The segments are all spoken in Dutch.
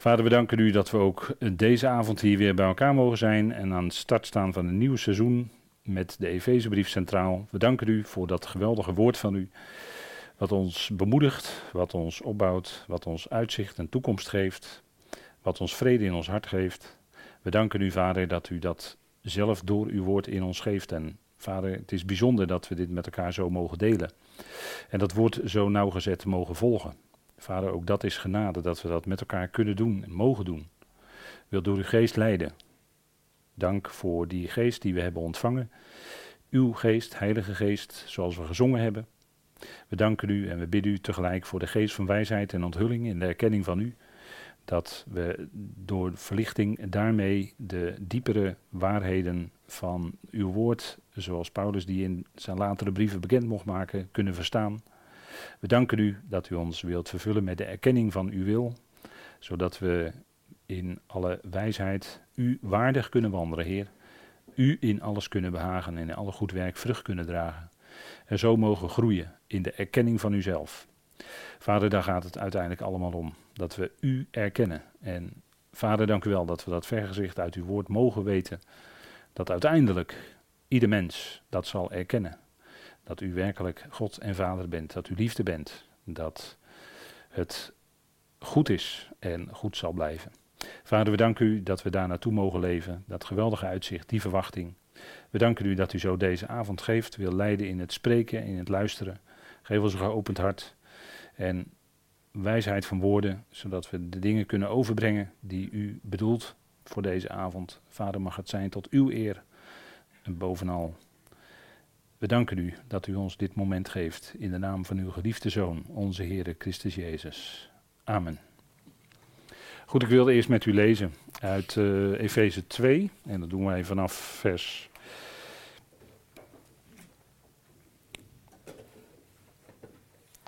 Vader, we danken u dat we ook deze avond hier weer bij elkaar mogen zijn en aan de start staan van een nieuw seizoen met de Efezebrief centraal. We danken u voor dat geweldige woord van u, wat ons bemoedigt, wat ons opbouwt, wat ons uitzicht en toekomst geeft, wat ons vrede in ons hart geeft. We danken u, Vader, dat u dat zelf door uw woord in ons geeft. En Vader, het is bijzonder dat we dit met elkaar zo mogen delen. En dat woord zo nauwgezet mogen volgen. Vader, ook dat is genade, dat we dat met elkaar kunnen doen en mogen doen. Wil door uw geest leiden. Dank voor die geest die we hebben ontvangen. Uw geest, Heilige Geest, zoals we gezongen hebben. We danken u en we bidden u tegelijk voor de geest van wijsheid en onthulling in de erkenning van u. Dat we door verlichting daarmee de diepere waarheden van uw woord, zoals Paulus die in zijn latere brieven bekend mocht maken, kunnen verstaan. We danken u dat u ons wilt vervullen met de erkenning van uw wil, zodat we in alle wijsheid u waardig kunnen wandelen, Heer. U in alles kunnen behagen en in alle goed werk vrucht kunnen dragen. En zo mogen groeien in de erkenning van uzelf. Vader, daar gaat het uiteindelijk allemaal om. Dat we u erkennen. En Vader, dank u wel dat we dat vergezicht uit uw woord mogen weten. Dat uiteindelijk ieder mens dat zal erkennen. Dat u werkelijk God en Vader bent, dat u liefde bent, dat het goed is en goed zal blijven. Vader, we danken u dat we daar naartoe mogen leven, dat geweldige uitzicht, die verwachting. We danken u dat u zo deze avond geeft, wil leiden in het spreken, in het luisteren. Geef ons een geopend hart en wijsheid van woorden, zodat we de dingen kunnen overbrengen die u bedoelt voor deze avond. Vader, mag het zijn tot uw eer en bovenal we danken u dat u ons dit moment geeft in de naam van uw geliefde Zoon, onze Heere Christus Jezus. Amen. Goed, ik wilde eerst met u lezen uit uh, Efeze 2 en dat doen wij vanaf vers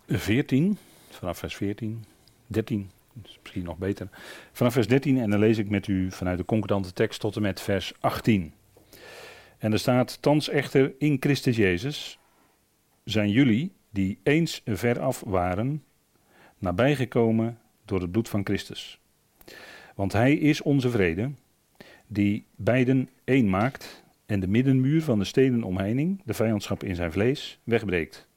14, vanaf vers 14, 13, is misschien nog beter. Vanaf vers 13 en dan lees ik met u vanuit de concordante tekst tot en met vers 18. En er staat, thans echter in Christus Jezus zijn jullie, die eens veraf waren, nabijgekomen door het bloed van Christus. Want Hij is onze vrede, die beiden één maakt en de middenmuur van de stenen omheining, de vijandschap in zijn vlees, wegbreekt.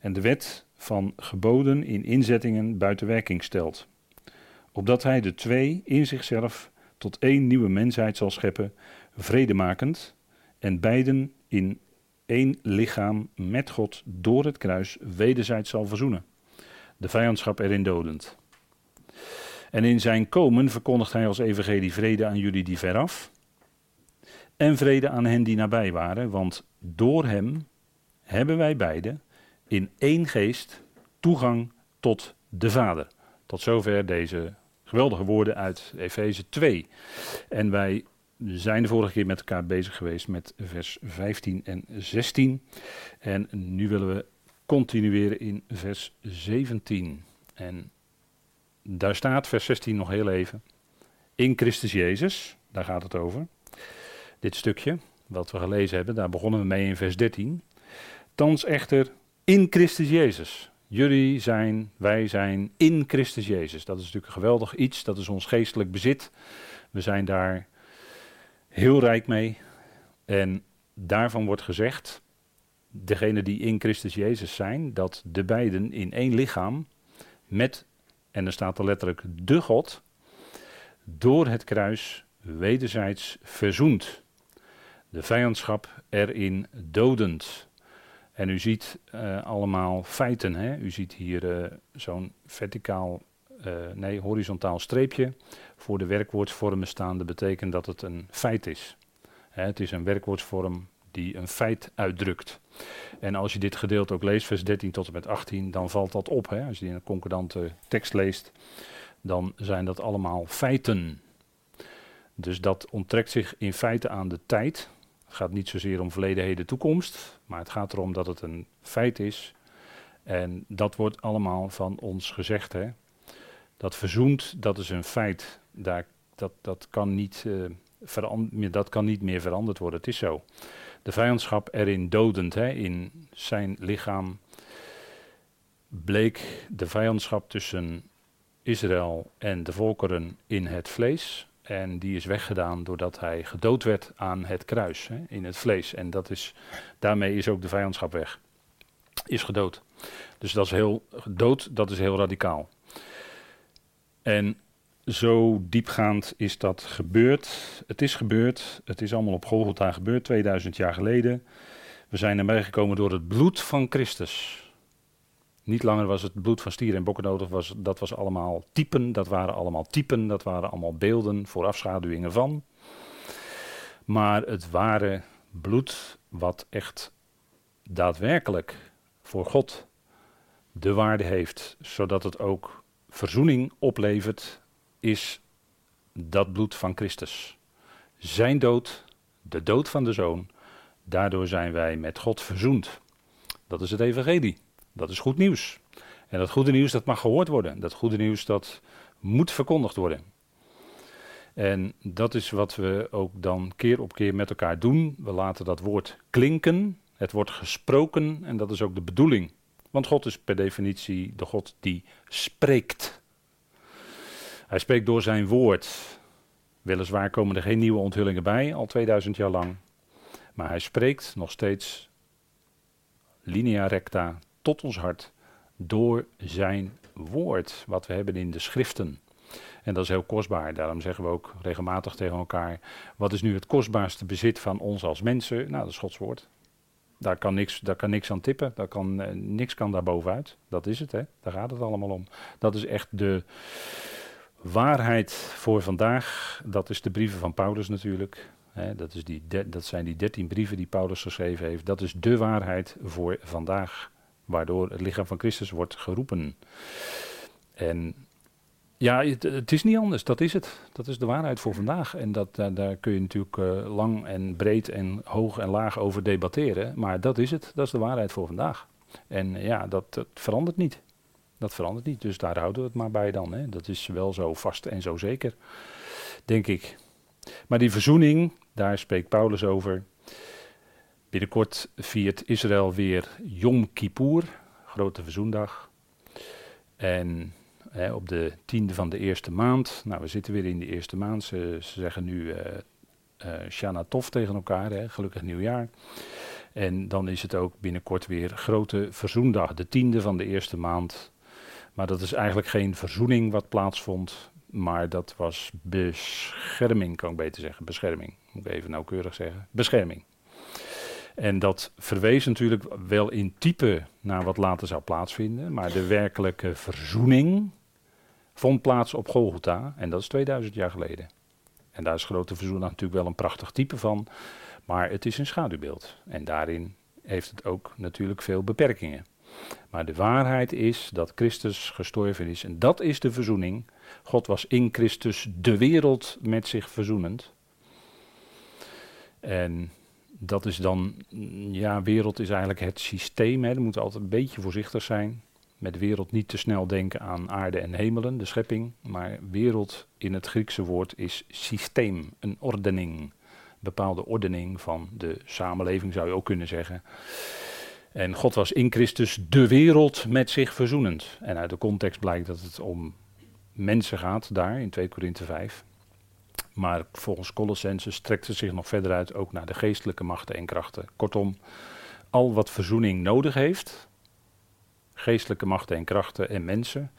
En de wet van geboden in inzettingen buiten werking stelt. Opdat Hij de twee in zichzelf tot één nieuwe mensheid zal scheppen, vredemakend en beiden in één lichaam met God door het kruis wederzijds zal verzoenen. De vijandschap erin dodend. En in zijn komen verkondigt hij als evangelie vrede aan jullie die veraf en vrede aan hen die nabij waren, want door hem hebben wij beiden in één geest toegang tot de Vader. Tot zover deze geweldige woorden uit Efeze 2. En wij zijn de vorige keer met elkaar bezig geweest met vers 15 en 16. En nu willen we continueren in vers 17. En daar staat vers 16 nog heel even. In Christus Jezus, daar gaat het over. Dit stukje, wat we gelezen hebben, daar begonnen we mee in vers 13. Thans echter in Christus Jezus. Jullie zijn, wij zijn in Christus Jezus. Dat is natuurlijk een geweldig iets, dat is ons geestelijk bezit. We zijn daar heel rijk mee. En daarvan wordt gezegd, degene die in Christus Jezus zijn, dat de beiden in één lichaam met, en er staat er letterlijk de God, door het kruis wederzijds verzoend. De vijandschap erin dodend. En u ziet uh, allemaal feiten. Hè? U ziet hier uh, zo'n verticaal, uh, nee, horizontaal streepje voor de werkwoordsvormen staande betekent dat het een feit is. het is een werkwoordsvorm die een feit uitdrukt. En als je dit gedeelte ook leest, vers 13 tot en met 18, dan valt dat op. Als je in een concordante tekst leest, dan zijn dat allemaal feiten. Dus dat onttrekt zich in feite aan de tijd. Het gaat niet zozeer om verleden, heden, toekomst, maar het gaat erom dat het een feit is. En dat wordt allemaal van ons gezegd. Hè? Dat verzoend, dat is een feit daar, dat, dat, kan niet, uh, dat kan niet meer veranderd worden. Het is zo. De vijandschap erin dodend, hè, in zijn lichaam, bleek de vijandschap tussen Israël en de volkeren in het vlees. En die is weggedaan doordat hij gedood werd aan het kruis, hè, in het vlees. En dat is, daarmee is ook de vijandschap weg. Is gedood. Dus dat is heel, dood, dat is heel radicaal. En zo diepgaand is dat gebeurd. Het is gebeurd. Het is allemaal op Golgotha gebeurd, 2000 jaar geleden. We zijn erbij gekomen door het bloed van Christus. Niet langer was het bloed van stieren en bokken nodig, was, dat was allemaal typen, dat waren allemaal typen, dat waren allemaal beelden voor afschaduwingen van. Maar het ware bloed wat echt daadwerkelijk voor God de waarde heeft, zodat het ook verzoening oplevert, is dat bloed van Christus. Zijn dood, de dood van de zoon, daardoor zijn wij met God verzoend. Dat is het evangelie. Dat is goed nieuws. En dat goede nieuws dat mag gehoord worden. Dat goede nieuws dat moet verkondigd worden. En dat is wat we ook dan keer op keer met elkaar doen. We laten dat woord klinken. Het wordt gesproken en dat is ook de bedoeling. Want God is per definitie de God die spreekt. Hij spreekt door zijn woord. Weliswaar komen er geen nieuwe onthullingen bij, al 2000 jaar lang. Maar hij spreekt nog steeds linea recta tot ons hart door zijn woord, wat we hebben in de schriften. En dat is heel kostbaar. Daarom zeggen we ook regelmatig tegen elkaar: wat is nu het kostbaarste bezit van ons als mensen? Nou, dat is Gods woord. Daar kan niks, daar kan niks aan tippen. Daar kan, eh, niks kan daar bovenuit. Dat is het, hè? Daar gaat het allemaal om. Dat is echt de waarheid voor vandaag. Dat is de brieven van Paulus natuurlijk. Hè? Dat, is die dat zijn die dertien brieven die Paulus geschreven heeft. Dat is de waarheid voor vandaag waardoor het lichaam van Christus wordt geroepen. En ja, het, is niet anders, dat is het. Dat is de waarheid voor vandaag. En dat, daar kun je natuurlijk uh, lang en breed en hoog en laag over debatteren. Maar dat is het, dat is de waarheid voor vandaag. En uh, ja, dat, dat, verandert niet. Dat verandert niet, dus daar houden we het maar bij dan. Hè. Dat is wel zo vast en zo zeker, denk ik. Maar die verzoening, daar spreekt Paulus over. Binnenkort viert Israël weer Yom Kippur, grote verzoendag. En op de tiende van de eerste maand, nou we zitten weer in de eerste maand, ze, ze zeggen nu uh, uh, Shana Tov tegen elkaar, hè, gelukkig nieuwjaar. En dan is het ook binnenkort weer grote verzoendag, de tiende van de eerste maand. Maar dat is eigenlijk geen verzoening wat plaatsvond, maar dat was bescherming, kan ik beter zeggen. Bescherming, moet ik even nauwkeurig zeggen. Bescherming. En dat verwees natuurlijk wel in type naar wat later zou plaatsvinden, maar de werkelijke verzoening vond plaats op Golgotha en dat is 2000 jaar geleden. En daar is grote verzoening natuurlijk wel een prachtig type van, maar het is een schaduwbeeld. En daarin heeft het ook natuurlijk veel beperkingen. Maar de waarheid is dat Christus gestorven is en dat is de verzoening. God was in Christus de wereld met zich verzoenend. En dat is dan, ja, wereld is eigenlijk het systeem. Hè. We moeten altijd een beetje voorzichtig zijn. Met wereld niet te snel denken aan aarde en hemelen, de schepping. Maar wereld in het Griekse woord is systeem, een ordening. Bepaalde ordening van de samenleving zou je ook kunnen zeggen. En God was in Christus de wereld met zich verzoenend. En uit de context blijkt dat het om mensen gaat daar in 2 Korinthe 5. Maar volgens Colossense strekt het zich nog verder uit ook naar de geestelijke machten en krachten. Kortom, al wat verzoening nodig heeft, geestelijke machten en krachten en mensen,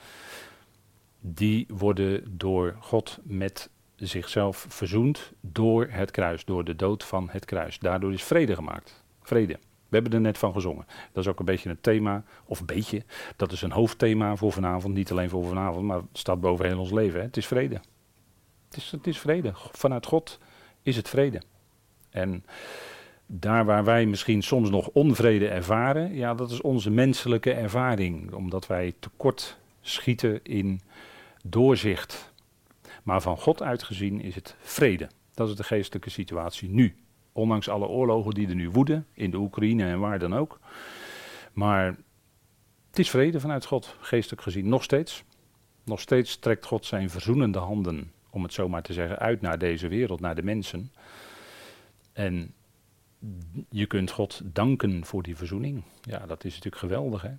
die worden door God met zichzelf verzoend door het kruis, door de dood van het kruis. Daardoor is vrede gemaakt. Vrede. We hebben er net van gezongen. Dat is ook een beetje een thema, of een beetje, dat is een hoofdthema voor vanavond. Niet alleen voor vanavond, maar het staat boven heel ons leven. Hè. Het is vrede. Het is, het is vrede. Vanuit God is het vrede. En daar waar wij misschien soms nog onvrede ervaren, ja, dat is onze menselijke ervaring, omdat wij tekort schieten in doorzicht. Maar van God uitgezien is het vrede. Dat is de geestelijke situatie nu. Ondanks alle oorlogen die er nu woeden, in de Oekraïne en waar dan ook. Maar het is vrede vanuit God, geestelijk gezien, nog steeds. Nog steeds trekt God zijn verzoenende handen om het zo maar te zeggen, uit naar deze wereld, naar de mensen. En je kunt God danken voor die verzoening. Ja, dat is natuurlijk geweldig. Hè?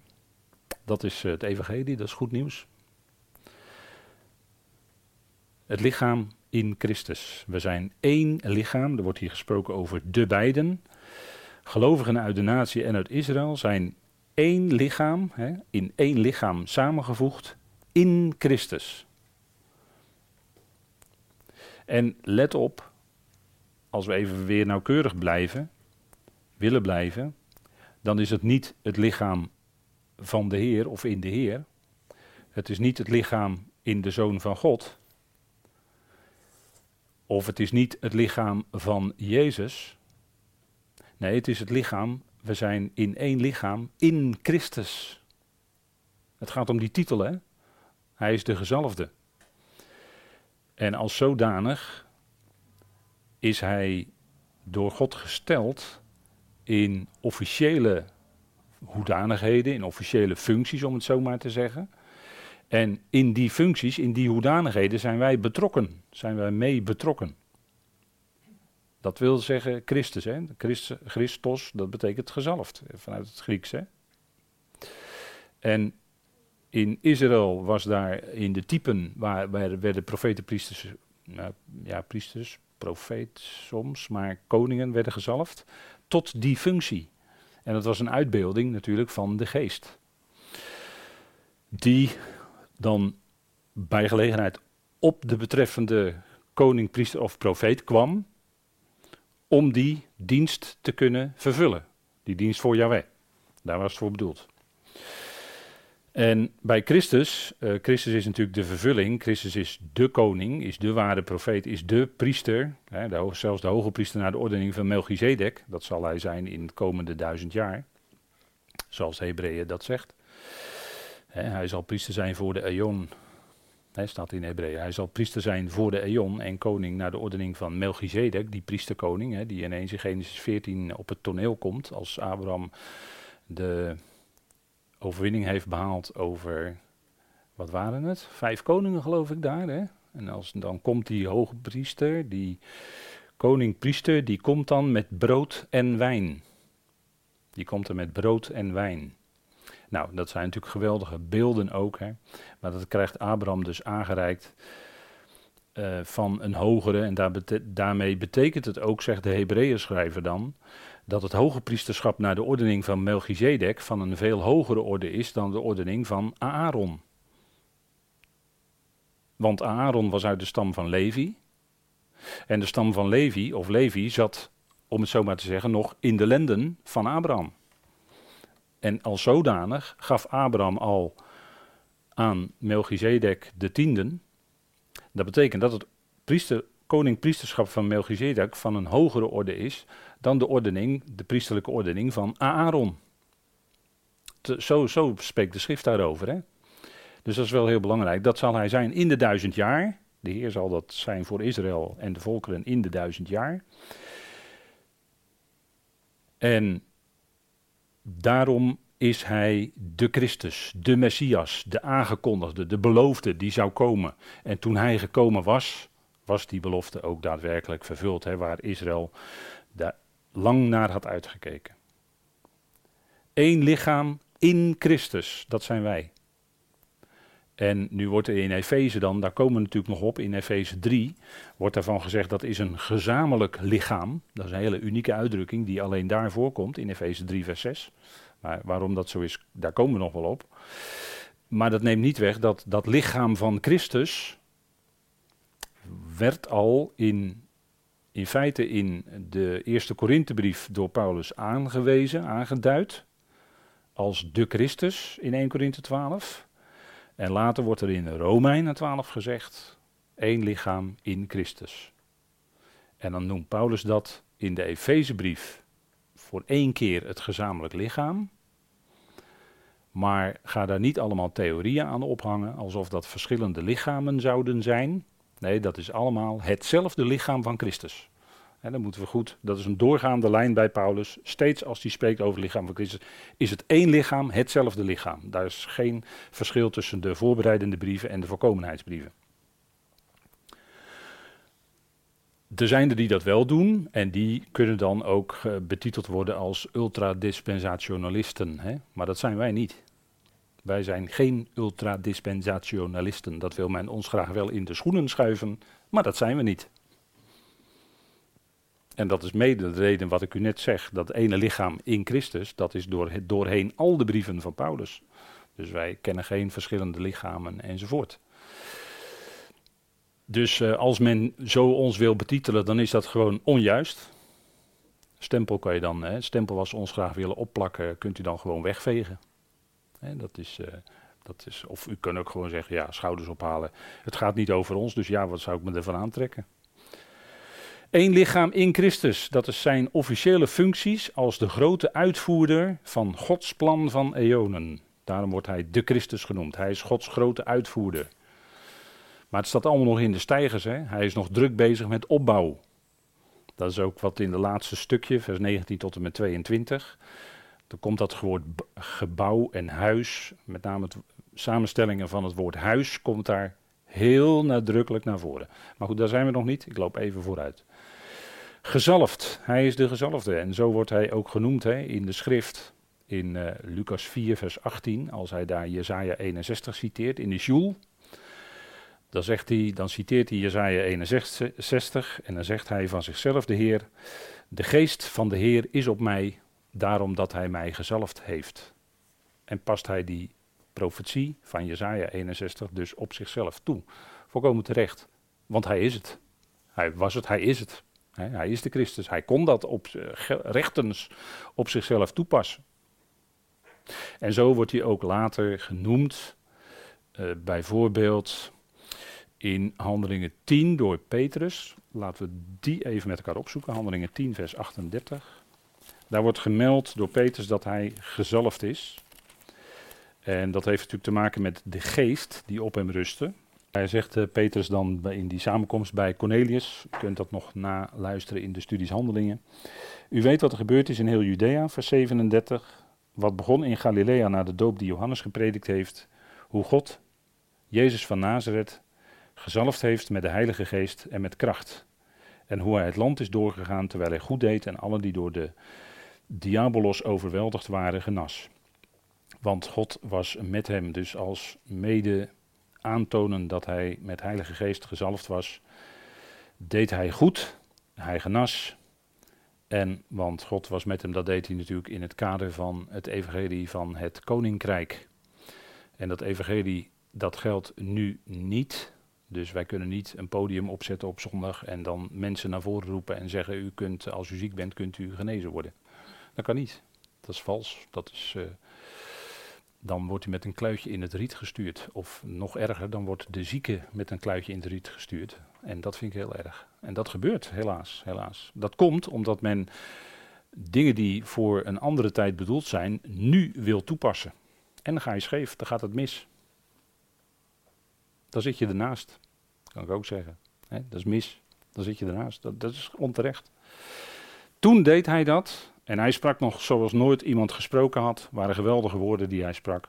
Dat is het evangelie, dat is goed nieuws. Het lichaam in Christus. We zijn één lichaam. Er wordt hier gesproken over de beiden. Gelovigen uit de natie en uit Israël zijn één lichaam, hè, in één lichaam samengevoegd in Christus. En let op, als we even weer nauwkeurig blijven, willen blijven, dan is het niet het lichaam van de Heer of in de Heer. Het is niet het lichaam in de Zoon van God. Of het is niet het lichaam van Jezus. Nee, het is het lichaam. We zijn in één lichaam in Christus. Het gaat om die titel, hè? Hij is de gezalfde. En als zodanig is hij door God gesteld in officiële hoedanigheden, in officiële functies, om het zo maar te zeggen. En in die functies, in die hoedanigheden zijn wij betrokken, zijn wij mee betrokken. Dat wil zeggen Christus, hè? Christos, dat betekent gezalfd, vanuit het Grieks. Hè? En in Israël was daar in de typen waar, waar werden profeten, priesters, nou, ja, priesters, profeet soms, maar koningen werden gezalfd, tot die functie. En dat was een uitbeelding natuurlijk van de geest. Die dan bij gelegenheid op de betreffende koning, priester of profeet kwam, om die dienst te kunnen vervullen. Die dienst voor Yahweh. Daar was het voor bedoeld. En bij Christus, uh, Christus is natuurlijk de vervulling, Christus is de koning, is de ware profeet, is de priester, hè, de, zelfs de hoge priester naar de ordening van Melchizedek, dat zal hij zijn in de komende duizend jaar, zoals Hebreeën dat zegt. Hè, hij zal priester zijn voor de eon, hij staat in Hebreeën, hij zal priester zijn voor de eon en koning naar de ordening van Melchizedek, die priesterkoning, hè, die ineens in Genesis 14 op het toneel komt als Abraham de overwinning heeft behaald over, wat waren het? Vijf koningen geloof ik daar. Hè? En als, dan komt die hoge priester, die koning-priester, die komt dan met brood en wijn. Die komt er met brood en wijn. Nou, dat zijn natuurlijk geweldige beelden ook. Hè? Maar dat krijgt Abraham dus aangereikt uh, van een hogere. En daar daarmee betekent het ook, zegt de Hebreeën schrijver dan, dat het hoge priesterschap naar de ordening van Melchizedek van een veel hogere orde is dan de ordening van Aaron. Want Aaron was uit de stam van Levi. En de stam van Levi, of Levi, zat, om het zo maar te zeggen, nog in de lenden van Abraham. En als zodanig gaf Abraham al aan Melchizedek de tienden. Dat betekent dat het priester, koning-priesterschap van Melchizedek van een hogere orde is dan de ordening, de priesterlijke ordening van Aaron. zo, zo spreekt de schrift daarover. Hè? Dus dat is wel heel belangrijk. Dat zal hij zijn in de duizend jaar. De Heer zal dat zijn voor Israël en de volkeren in de duizend jaar. En daarom is hij de Christus, de Messias, de aangekondigde, de beloofde die zou komen. En toen hij gekomen was, was die belofte ook daadwerkelijk vervuld, hè, waar Israël daar lang naar had uitgekeken. Eén lichaam in Christus, dat zijn wij. En nu wordt er in Efeze dan, daar komen we natuurlijk nog op, in Efeze 3, wordt daarvan gezegd dat is een gezamenlijk lichaam. Dat is een hele unieke uitdrukking die alleen daar voorkomt, in Efeze 3 vers 6. Maar waarom dat zo is, daar komen we nog wel op. Maar dat neemt niet weg dat dat lichaam van Christus werd al in, in feite in de eerste Korinthebrief door Paulus aangewezen, aangeduid, als de Christus in 1 Korinthe 12. En later wordt er in Romeinen 12 gezegd, één lichaam in Christus. En dan noemt Paulus dat in de Efezebrief voor één keer het gezamenlijk lichaam. Maar ga daar niet allemaal theorieën aan ophangen, alsof dat verschillende lichamen zouden zijn. Nee, dat is allemaal hetzelfde lichaam van Christus. En dan moeten we goed, dat is een doorgaande lijn bij Paulus. Steeds als hij spreekt over het lichaam van Christus, is het één lichaam, hetzelfde lichaam. Daar is geen verschil tussen de voorbereidende brieven en de voorkomenheidsbrieven. Er zijn er die dat wel doen en die kunnen dan ook uh, betiteld worden als ultradispensationalisten. Hè? Maar dat zijn wij niet. Wij zijn geen ultradispensationalisten. Dat wil men ons graag wel in de schoenen schuiven, maar dat zijn we niet. En dat is mede de reden wat ik u net zeg, dat ene lichaam in Christus, dat is door, doorheen al de brieven van Paulus. Dus wij kennen geen verschillende lichamen enzovoort. Dus uh, als men zo ons wil betitelen, dan is dat gewoon onjuist. Stempel kan je dan, hè, stempel was ons graag willen opplakken, kunt u dan gewoon wegvegen. Dat is, uh, dat is, of u kunt ook gewoon zeggen, ja, schouders ophalen. Het gaat niet over ons, dus ja, wat zou ik me ervan aantrekken? Eén lichaam in Christus, dat is zijn officiële functies als de grote uitvoerder van Gods plan van eonen. Daarom wordt hij de Christus genoemd. Hij is Gods grote uitvoerder. Maar het staat allemaal nog in de stijgers. Hè? Hij is nog druk bezig met opbouw. Dat is ook wat in de laatste stukje, vers 19 tot en met 22. Dan komt dat woord gebouw en huis, met name het samenstellingen van het woord huis, komt daar heel nadrukkelijk naar voren. Maar goed, daar zijn we nog niet. Ik loop even vooruit. Gezalfd, hij is de gezalfde. En zo wordt hij ook genoemd hè, in de schrift. In uh, Lucas 4, vers 18, als hij daar Jezaja 61 citeert, in de Sjoel. Dan, zegt hij, dan citeert hij Jezaja 61 en dan zegt hij van zichzelf, de Heer, de geest van de Heer is op mij, daarom dat hij mij gezalfd heeft. En past hij die profetie van Jezaja 61 dus op zichzelf toe. Volkomen terecht, want hij is het. Hij was het, hij is het. Hij is de Christus. Hij kon dat op, rechtens op zichzelf toepassen. En zo wordt hij ook later genoemd, uh, bijvoorbeeld in Handelingen 10 door Petrus. Laten we die even met elkaar opzoeken. Handelingen 10, vers 38. Daar wordt gemeld door Petrus dat hij gezalfd is. En dat heeft natuurlijk te maken met de geest die op hem rustte. Hij zegt uh, Petrus dan in die samenkomst bij Cornelius. U kunt dat nog naluisteren in de studies Handelingen. U weet wat er gebeurd is in heel Judea, vers 37. Wat begon in Galilea na de doop die Johannes gepredikt heeft. Hoe God, Jezus van Nazareth, gezalfd heeft met de Heilige Geest en met kracht. En hoe hij het land is doorgegaan terwijl hij goed deed en allen die door de diabolos overweldigd waren genas. Want God was met hem, dus als mede aantonen dat hij met Heilige Geest gezalfd was, deed hij goed, hij genas. En, want God was met hem, dat deed hij natuurlijk in het kader van het evangelie van het koninkrijk. En dat evangelie, dat geldt nu niet dus wij kunnen niet een podium opzetten op zondag en dan mensen naar voren roepen en zeggen: U kunt, als u ziek bent, kunt u genezen worden. Dat kan niet. Dat is vals. Dat is, uh, dan wordt u met een kluitje in het riet gestuurd. Of nog erger, dan wordt de zieke met een kluitje in het riet gestuurd. En dat vind ik heel erg. En dat gebeurt, helaas. helaas. Dat komt omdat men dingen die voor een andere tijd bedoeld zijn, nu wil toepassen. En dan ga je scheef, dan gaat het mis. Dan zit je ernaast. Kan ik ook zeggen. dat is mis. Dan zit je ernaast. Dat, dat is onterecht. Toen deed hij dat. En hij sprak nog zoals nooit iemand gesproken had. Waren geweldige woorden die hij sprak.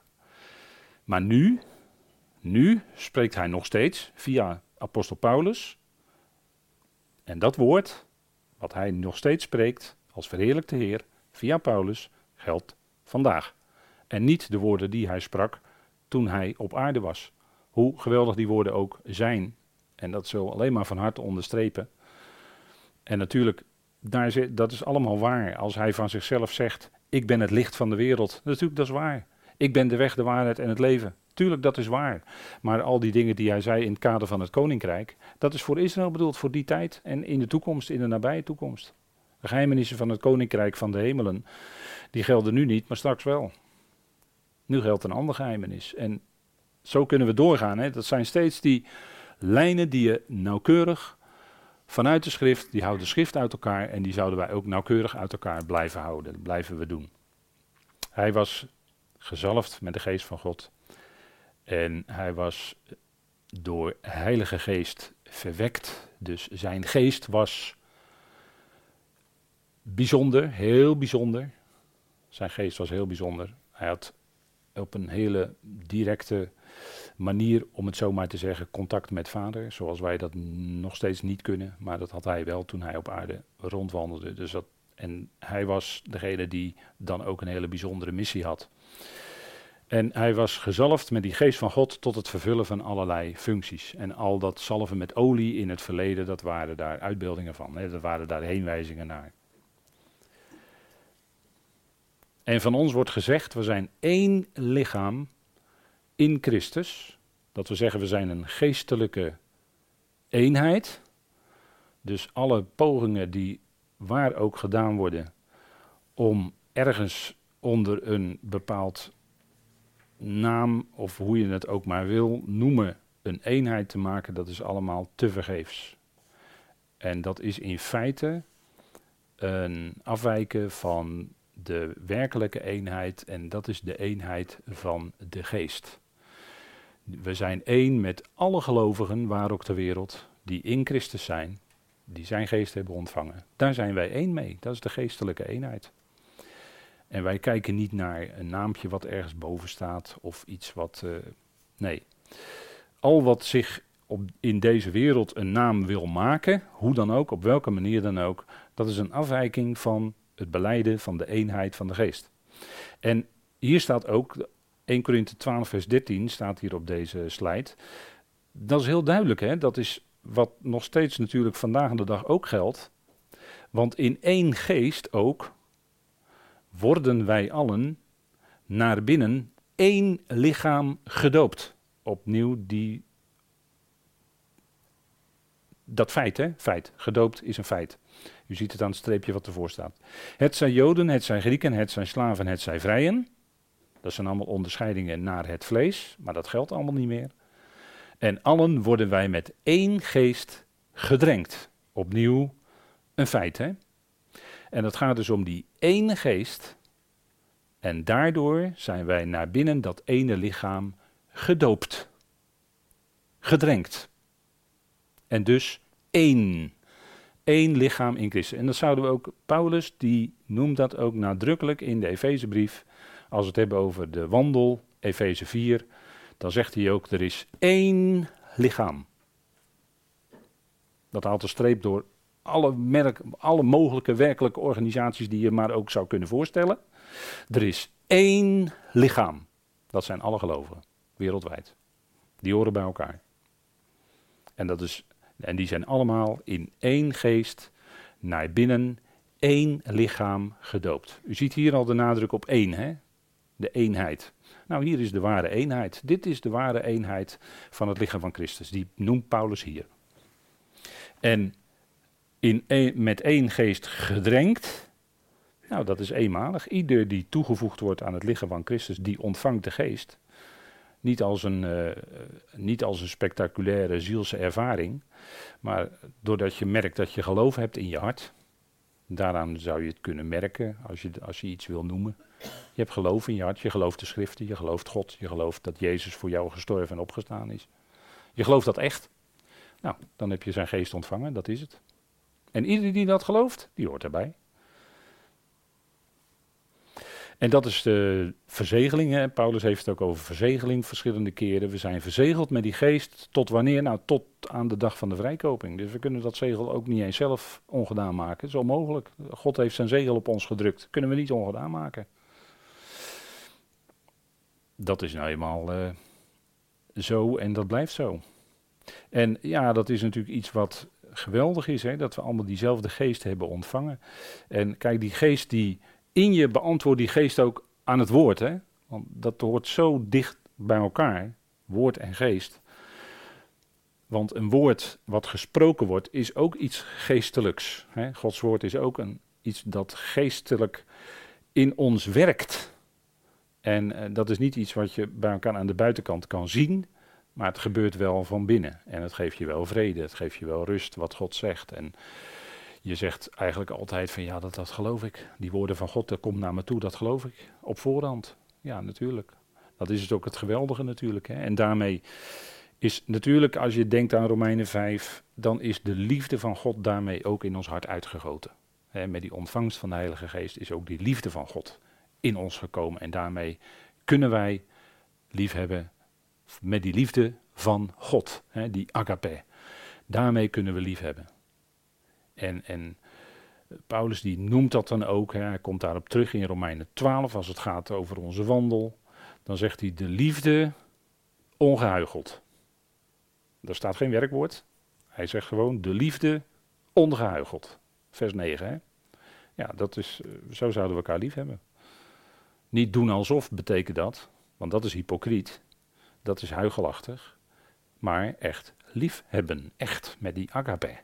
Maar nu, nu spreekt hij nog steeds via apostel Paulus. En dat woord, wat hij nog steeds spreekt als verheerlijkte Heer via Paulus, geldt vandaag. En niet de woorden die hij sprak toen hij op aarde was. Hoe geweldig die woorden ook zijn. En dat zullen alleen maar van harte onderstrepen. En natuurlijk, dat is allemaal waar. Als hij van zichzelf zegt: Ik ben het licht van de wereld. Natuurlijk, dat is waar. Ik ben de weg, de waarheid en het leven. Tuurlijk, dat is waar. Maar al die dingen die hij zei in het kader van het koninkrijk, dat is voor Israël bedoeld, voor die tijd en in de toekomst, in de nabije toekomst. De geheimenissen van het koninkrijk van de hemelen, die gelden nu niet, maar straks wel. Nu geldt een ander geheimenis. En zo kunnen we doorgaan. Hè? Dat zijn steeds die lijnen die je nauwkeurig vanuit de schrift, die houden de schrift uit elkaar en die zouden wij ook nauwkeurig uit elkaar blijven houden. Dat blijven we doen. Hij was gezalfd met de geest van God. En hij was door Heilige Geest verwekt. Dus zijn geest was bijzonder, heel bijzonder. Zijn geest was heel bijzonder. Hij had op een hele directe manier, om het zo maar te zeggen, contact met vader. Zoals wij dat nog steeds niet kunnen. Maar dat had hij wel toen hij op aarde rondwandelde. Dus dat, en hij was degene die dan ook een hele bijzondere missie had. En hij was gezalfd met die geest van God tot het vervullen van allerlei functies. En al dat zalven met olie in het verleden, dat waren daar uitbeeldingen van. Hè? Dat waren daar heenwijzingen naar. En van ons wordt gezegd, we zijn één lichaam in Christus. Dat we zeggen, we zijn een geestelijke eenheid. Dus alle pogingen die waar ook gedaan worden om ergens onder een bepaald naam, of hoe je het ook maar wil noemen, een eenheid te maken, dat is allemaal tevergeefs. En dat is in feite een afwijken van de werkelijke eenheid en dat is de eenheid van de geest. We zijn één met alle gelovigen, waar ook ter wereld, die in Christus zijn, die zijn geest hebben ontvangen. Daar zijn wij één mee, dat is de geestelijke eenheid. En wij kijken niet naar een naampje wat ergens boven staat of iets wat. Uh, nee. Al wat zich op, in deze wereld een naam wil maken, hoe dan ook, op welke manier dan ook, dat is een afwijking van het beleiden van de eenheid van de geest. En hier staat ook, 1 Korinthe 12 vers 13 staat hier op deze slide. Dat is heel duidelijk, hè? dat is wat nog steeds natuurlijk vandaag de dag ook geldt. Want in één geest ook worden wij allen naar binnen één lichaam gedoopt. Opnieuw die, dat feit, hè? Feit. Gedoopt is een feit. U ziet het aan het streepje wat ervoor staat. Het zijn Joden, het zijn Grieken, het zijn slaven, het zijn vrijen. Dat zijn allemaal onderscheidingen naar het vlees, maar dat geldt allemaal niet meer. En allen worden wij met één geest gedrenkt. Opnieuw een feit, hè? En het gaat dus om die ene geest. En daardoor zijn wij naar binnen dat ene lichaam gedoopt. Gedrenkt. En dus één één lichaam in Christus. En dat zouden we ook, Paulus die noemt dat ook nadrukkelijk in de Efezebrief, als we het hebben over de wandel, Efeze 4, dan zegt hij ook, er is één lichaam. Dat haalt een streep door alle, merk, alle mogelijke werkelijke organisaties die je maar ook zou kunnen voorstellen. Er is één lichaam. Dat zijn alle gelovigen, wereldwijd. Die horen bij elkaar. En dat is en die zijn allemaal in één geest naar binnen één lichaam gedoopt. U ziet hier al de nadruk op één, hè? De eenheid. Nou, hier is de ware eenheid. Dit is de ware eenheid van het lichaam van Christus. Die noemt Paulus hier. En in met één geest gedrenkt. Nou, dat is eenmalig. Ieder die toegevoegd wordt aan het lichaam van Christus, die ontvangt de geest. Niet als een, uh, niet als een spectaculaire zielse ervaring, maar doordat je merkt dat je geloof hebt in je hart. Daaraan zou je het kunnen merken als je, als je iets wil noemen. Je hebt geloof in je hart, je gelooft de schriften, je gelooft God, je gelooft dat Jezus voor jou gestorven en opgestaan is. Je gelooft dat echt. Nou, dan heb je zijn geest ontvangen, dat is het. En iedereen die dat gelooft, die hoort erbij. En dat is de verzegeling. Hè. Paulus heeft het ook over verzegeling verschillende keren. We zijn verzegeld met die geest tot wanneer? Nou, tot aan de dag van de vrijkoping. Dus we kunnen dat zegel ook niet eens zelf ongedaan maken. Dat is onmogelijk. God heeft zijn zegel op ons gedrukt. Kunnen we niet ongedaan maken. Dat is nou eenmaal uh, zo en dat blijft zo. En ja, dat is natuurlijk iets wat geweldig is, hè, dat we allemaal diezelfde geest hebben ontvangen. En kijk, die geest die in je beantwoord die geest ook aan het woord. Hè? Want dat hoort zo dicht bij elkaar, woord en geest. Want een woord wat gesproken wordt, is ook iets geestelijks. Hè? Gods woord is ook een, iets dat geestelijk in ons werkt. En uh, dat is niet iets wat je bij elkaar aan de buitenkant kan zien, maar het gebeurt wel van binnen. En het geeft je wel vrede, het geeft je wel rust wat God zegt. En je zegt eigenlijk altijd van ja, dat, dat geloof ik. Die woorden van God, dat komt naar me toe, dat geloof ik. Op voorhand. Ja, natuurlijk. Dat is het ook het geweldige natuurlijk. Hè. En daarmee is natuurlijk, als je denkt aan Romeinen 5, dan is de liefde van God daarmee ook in ons hart uitgegoten. Hè, met die ontvangst van de Heilige Geest is ook die liefde van God in ons gekomen. En daarmee kunnen wij liefhebben met die liefde van God, hè, die agape. Daarmee kunnen we liefhebben. En, en Paulus die noemt dat dan ook, hè, hij komt daarop terug in Romeinen 12 als het gaat over onze wandel. dan zegt hij de liefde ongehuigeld. Daar staat geen werkwoord. Hij zegt gewoon de liefde ongehuigeld. Vers 9. Hè? Ja, dat is, eh, zo zouden we elkaar lief hebben. Niet doen alsof betekent dat, want dat is hypocriet. Dat is huigelachtig. Maar echt lief hebben. Echt met die agape.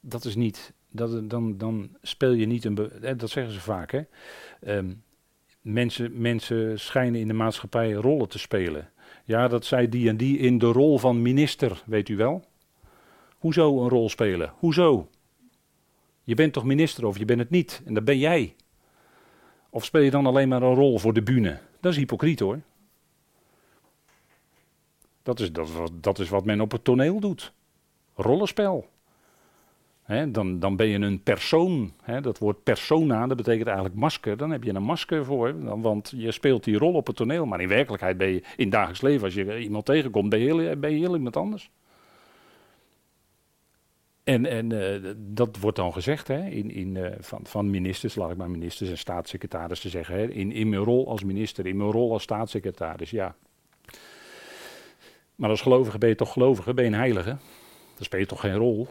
Dat is niet. Dat, dan, dan speel je niet een. Dat zeggen ze vaak. Hè? Ehm, mensen, mensen schijnen in de maatschappij rollen te spelen. Ja, dat zei die en die in de rol van minister, weet u wel. Hoezo een rol spelen? Hoezo? Je bent toch minister of je bent het niet? En dat ben jij. Of speel je dan alleen maar een rol voor de bühne? Dat is hypocriet hoor. Dat is, dat, dat is wat men op het toneel doet. Rollenspel. Dan, dan ben je een persoon. dat woord persona, dat betekent eigenlijk masker. Dan heb je een masker voor. Want je speelt die rol op het toneel. Maar in werkelijkheid ben je in dagelijks leven, als je iemand tegenkomt, ben je heel, ben je heel iemand anders. En, en uh, dat wordt dan gezegd hè, in, in, uh, van, van ministers, laat ik maar ministers en staatssecretarissen zeggen. Hè, in, in mijn rol als minister, in mijn rol als staatssecretaris, ja. Maar als gelovige ben je toch gelovige, ben je een heilige. Dan speel je toch geen rol.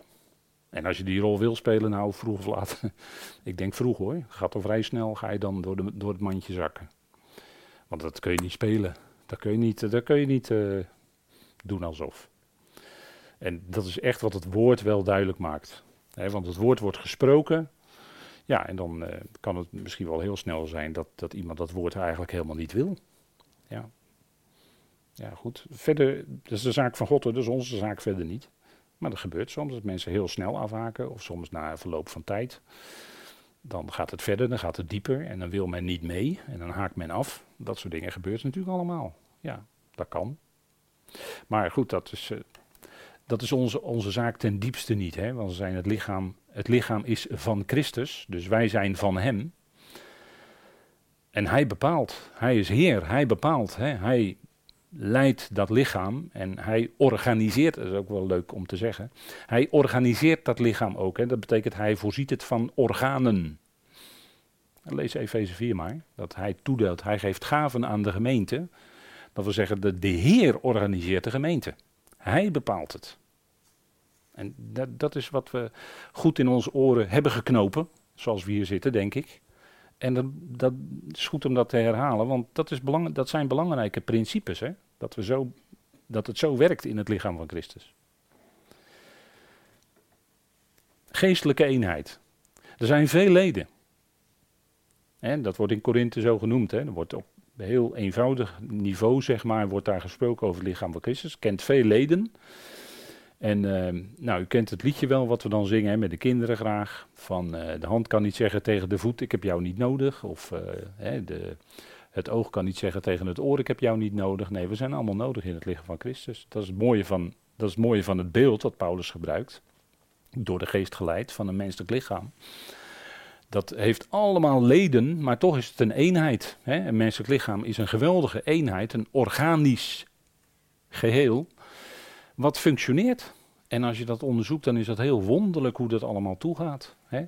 En als je die rol wil spelen, nou vroeg of laat. ik denk vroeg hoor. Gaat al vrij snel, ga je dan door, de, door het mandje zakken. Want dat kun je niet spelen. Dat kun je niet, dat kun je niet uh, doen alsof. En dat is echt wat het woord wel duidelijk maakt. want het woord wordt gesproken. Ja, en dan uh, kan het misschien wel heel snel zijn dat, dat iemand dat woord eigenlijk helemaal niet wil. Ja. Ja, goed. Verder, dat is de zaak van God, dat is onze zaak verder niet. Maar dat gebeurt soms, dat mensen heel snel afhaken, of soms na verloop van tijd. Dan gaat het verder, dan gaat het dieper en dan wil men niet mee en dan haakt men af. Dat soort dingen gebeurt natuurlijk allemaal. Ja, dat kan. Maar goed, dat is, uh, dat is onze, onze zaak ten diepste niet. Hè? Want we zijn het lichaam, het lichaam is van Christus, dus wij zijn van Hem. En Hij bepaalt, Hij is Heer, Hij bepaalt, hè? Hij leidt dat lichaam en Hij organiseert, dat is ook wel leuk om te zeggen, Hij organiseert dat lichaam ook. Hè? Dat betekent Hij voorziet het van organen. Lees Efeze 4 maar, dat Hij toedeelt, Hij geeft gaven aan de gemeente. Dat wil zeggen, de, de Heer organiseert de gemeente. Hij bepaalt het. En dat, dat is wat we goed in onze oren hebben geknopen, zoals we hier zitten, denk ik. En dat, dat is goed om dat te herhalen, want dat, is belang, dat zijn belangrijke principes. Hè? Dat, we zo, dat het zo werkt in het lichaam van Christus. Geestelijke eenheid. Er zijn veel leden. En dat wordt in Korinthe zo genoemd. Hè? Er wordt op heel eenvoudig niveau, zeg maar, wordt daar gesproken over het lichaam van Christus. Kent veel leden. En uh, nou, u kent het liedje wel wat we dan zingen met de kinderen graag. Van uh, de hand kan niet zeggen tegen de voet, ik heb jou niet nodig. Of uh, hè, de, het oog kan niet zeggen tegen het oor, ik heb jou niet nodig. Nee, we zijn allemaal nodig in het lichaam van Christus. Dat is het mooie van, dat is het, mooie van het beeld wat Paulus gebruikt. Door de geest geleid van een menselijk lichaam. Dat heeft allemaal leden, maar toch is het een eenheid. Hè? Een menselijk lichaam is een geweldige eenheid, een organisch geheel, wat functioneert. En als je dat onderzoekt, dan is dat heel wonderlijk hoe dat allemaal toegaat. Hè?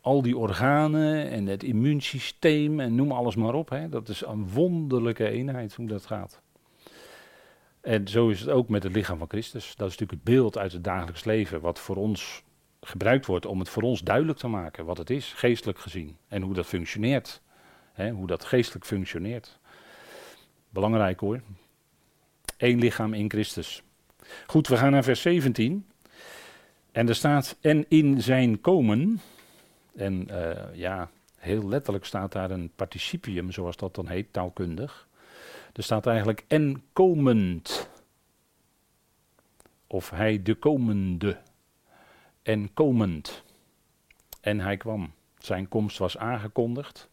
Al die organen en het immuunsysteem en noem alles maar op. Hè? Dat is een wonderlijke eenheid hoe dat gaat. En zo is het ook met het lichaam van Christus. Dat is natuurlijk het beeld uit het dagelijks leven, wat voor ons gebruikt wordt om het voor ons duidelijk te maken wat het is, geestelijk gezien. En hoe dat functioneert. Hè, hoe dat geestelijk functioneert. Belangrijk hoor. Eén lichaam in Christus. Goed, we gaan naar vers 17. En er staat, en in zijn komen. En uh, ja, heel letterlijk staat daar een participium, zoals dat dan heet, taalkundig. Er staat eigenlijk en komend. Of hij de komende en komend. En hij kwam. Zijn komst was aangekondigd.